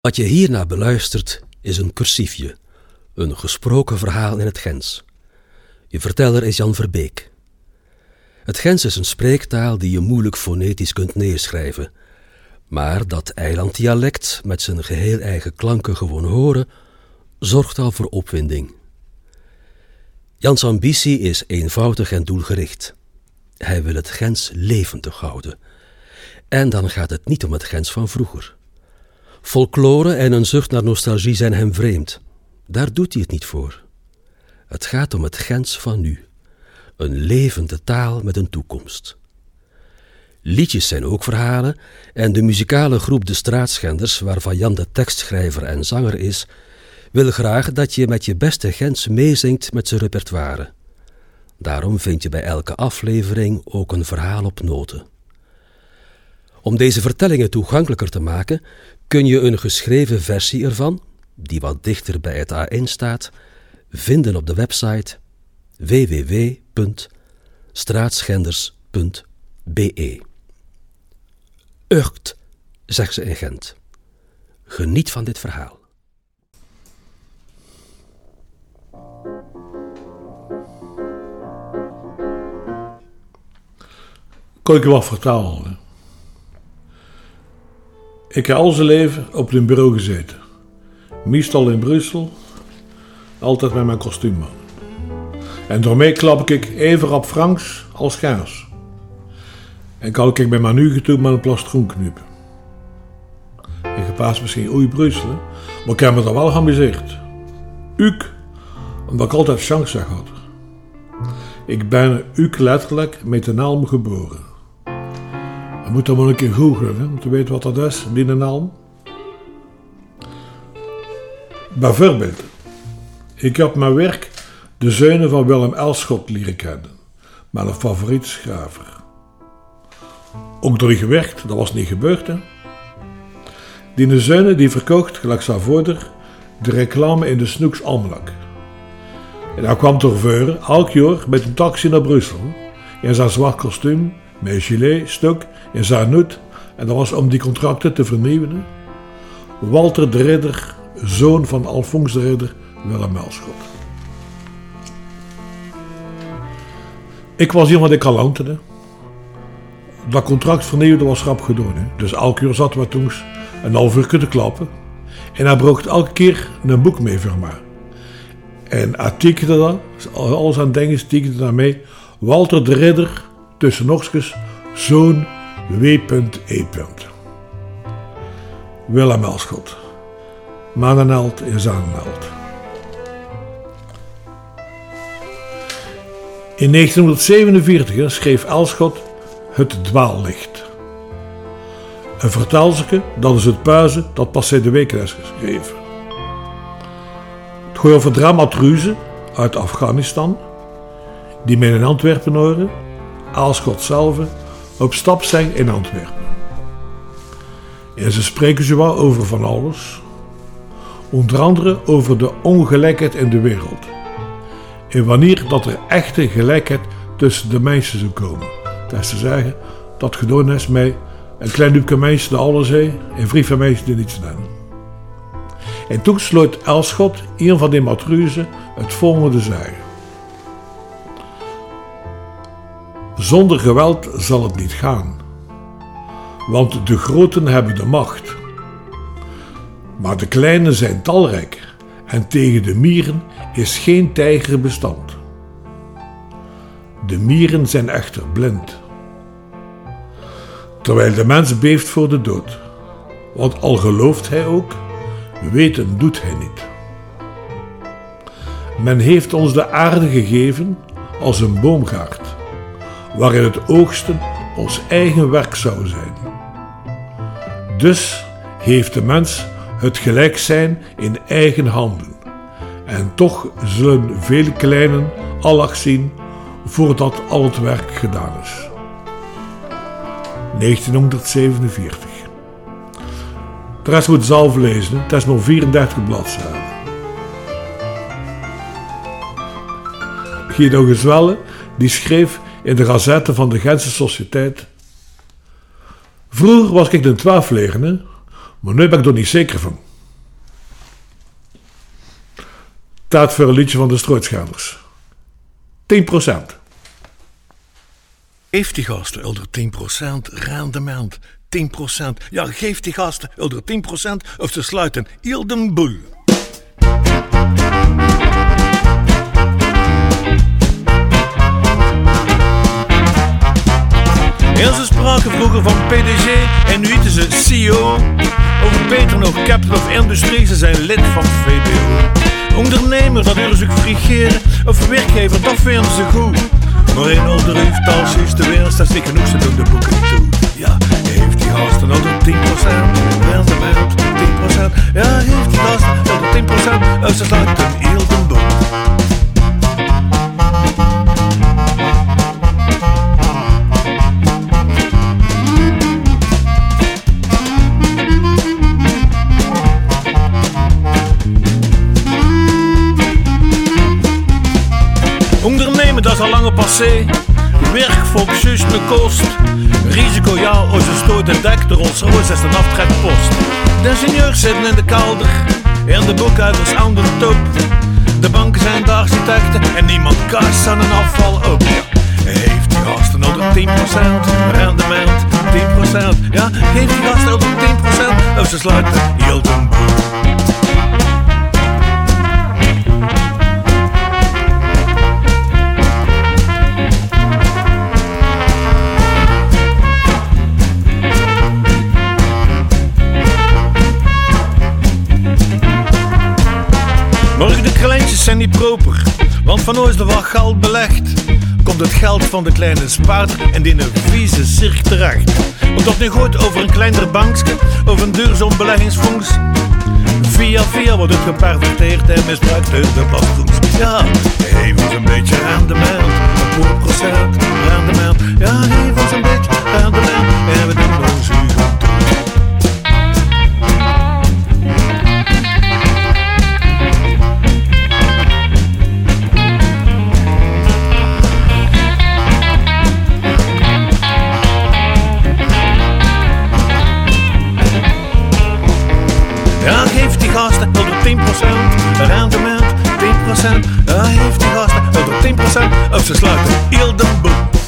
Wat je hierna beluistert is een cursiefje, een gesproken verhaal in het Gens. Je verteller is Jan Verbeek. Het Gens is een spreektaal die je moeilijk fonetisch kunt neerschrijven, maar dat eilanddialect met zijn geheel eigen klanken gewoon horen, zorgt al voor opwinding. Jans ambitie is eenvoudig en doelgericht. Hij wil het Gens levendig houden. En dan gaat het niet om het Gens van vroeger. Folklore en een zucht naar nostalgie zijn hem vreemd. Daar doet hij het niet voor. Het gaat om het Gens van nu. Een levende taal met een toekomst. Liedjes zijn ook verhalen en de muzikale groep De Straatschenders, waarvan Jan de tekstschrijver en zanger is, wil graag dat je met je beste Gens meezingt met zijn repertoire. Daarom vind je bij elke aflevering ook een verhaal op noten. Om deze vertellingen toegankelijker te maken, kun je een geschreven versie ervan, die wat dichter bij het A1 staat, vinden op de website www.straatschenders.be. Ucht, zegt ze in Gent. Geniet van dit verhaal. Kan ik je wat vertellen? Ik heb al zijn leven op een bureau gezeten. Meestal in Brussel, altijd met mijn kostuum aan. En daarmee klap ik even op Franks als gaas. En kan ik bij Manu getoet met een plastron knuppen. En gepaast misschien oei Brussel, maar ik heb me er wel geamuseerd. Uk, omdat ik altijd chance had. Ik ben uk letterlijk met een naam geboren. Je moet dan maar een keer googlen om te weten wat dat is, die naam. Bijvoorbeeld, ik heb mijn werk de zeunen van Willem Elschot leren kennen, mijn favoriet schrijver. Ook door gewerkt, dat was niet gebeurd hè. Die zeunen die verkocht, gelijk zijn voerder, de reclame in de Snoeks Almanak. En hij kwam door Veuren elk jaar met een taxi naar Brussel in zijn zwart kostuum met gilet, stuk in Zaarnoet. En dat was om die contracten te vernieuwen. Walter de Ridder, zoon van Alfons de Ridder, Willem Melschot. Ik was iemand die kalanterde. Dat contract vernieuwde was grap gedaan. Hè. Dus elke keer zaten we toen een half uur klappen. En hij bracht elke keer een boek mee voor mij. En hij tekende dat, alles aan dingen tekende daarmee. Walter de Ridder, tussen nogskes, zoon W.E. Willem Elschot. Manenheld in Zanenheld. In 1947 schreef Elschot Het Dwaallicht. Een vertelselke, dat is het puizen dat pas de week is geschreven. Het gaat over dramatruzen uit Afghanistan, die men in Antwerpen horen Aalschot zelf op stap zijn in Antwerpen. En ze spreken zowel over van alles, onder andere over de ongelijkheid in de wereld. En wanneer dat er echte gelijkheid tussen de mensen zou komen. Dat is te zeggen, dat gedaan is met een klein groepje mensen de alles en vijf van mensen die niets doen. En toen sloot Elschot, een van die matruzen, het volgende zeggen. Zonder geweld zal het niet gaan, want de groten hebben de macht. Maar de kleinen zijn talrijk en tegen de mieren is geen tijger bestand. De mieren zijn echter blind. Terwijl de mens beeft voor de dood, want al gelooft hij ook, weten doet hij niet. Men heeft ons de aarde gegeven als een boomgaard waarin het oogsten ons eigen werk zou zijn. Dus heeft de mens het gelijk zijn in eigen handen. En toch zullen veel kleinen Allah zien voordat al het werk gedaan is. 1947. De rest moet zelf lezen, het is maar 34 bladzijden. Guido Gezwelle, die schreef in de gazette van de Gentse Sociëteit. Vroeger was ik de twaalflegende, maar nu ben ik er niet zeker van. Taat voor een liedje van de Strooitschaders. 10%. Geef die gasten onder 10% raande 10%. Ja, geef die gasten onder 10% of ze sluiten heel de boel. PDG en nu heten ze CEO. Over beter nog captain of industrie, ze zijn lid van VBO. Ondernemer, dat willen ze frigeren. Of werkgever, dat vinden ze goed. Maar in onder als is de winst, dat is genoeg, ze doen de boeken toe. Ja, heeft die gasten onder 10% rendement, 10%. Ja, heeft die gasten onder 10%, of ze sluiten heel de boek. Dat is al lang passé. Werk me kost. Risico ja, als je stoot en dek, de Rolls Royce is een aftrekpost. De ingenieurs zitten in de kelder en de boekhouders aan de top. De banken zijn de architecten en niemand kast aan een afval op. Heeft die gasten onder 10% rendement? 10%. Ja, geeft die gasten onder 10% of ze sluiten heel de. Maar de kleintjes zijn niet proper, want van ooit is er wat geld belegd. Komt het geld van de kleine spaarder en in een vieze cirk terecht. Want dat nu gooit over een kleiner bankje of een duurzaam beleggingsfonds. Via via wordt het geperverteerd en misbruikt de belastingfonds. Ja, ons een beetje rendement, een paar procent rendement. Ja, ons een beetje rendement en we die gasten onder 10% rendement, 10%. Ja, heeft die gasten onder 10% of ze sluiten heel de boel.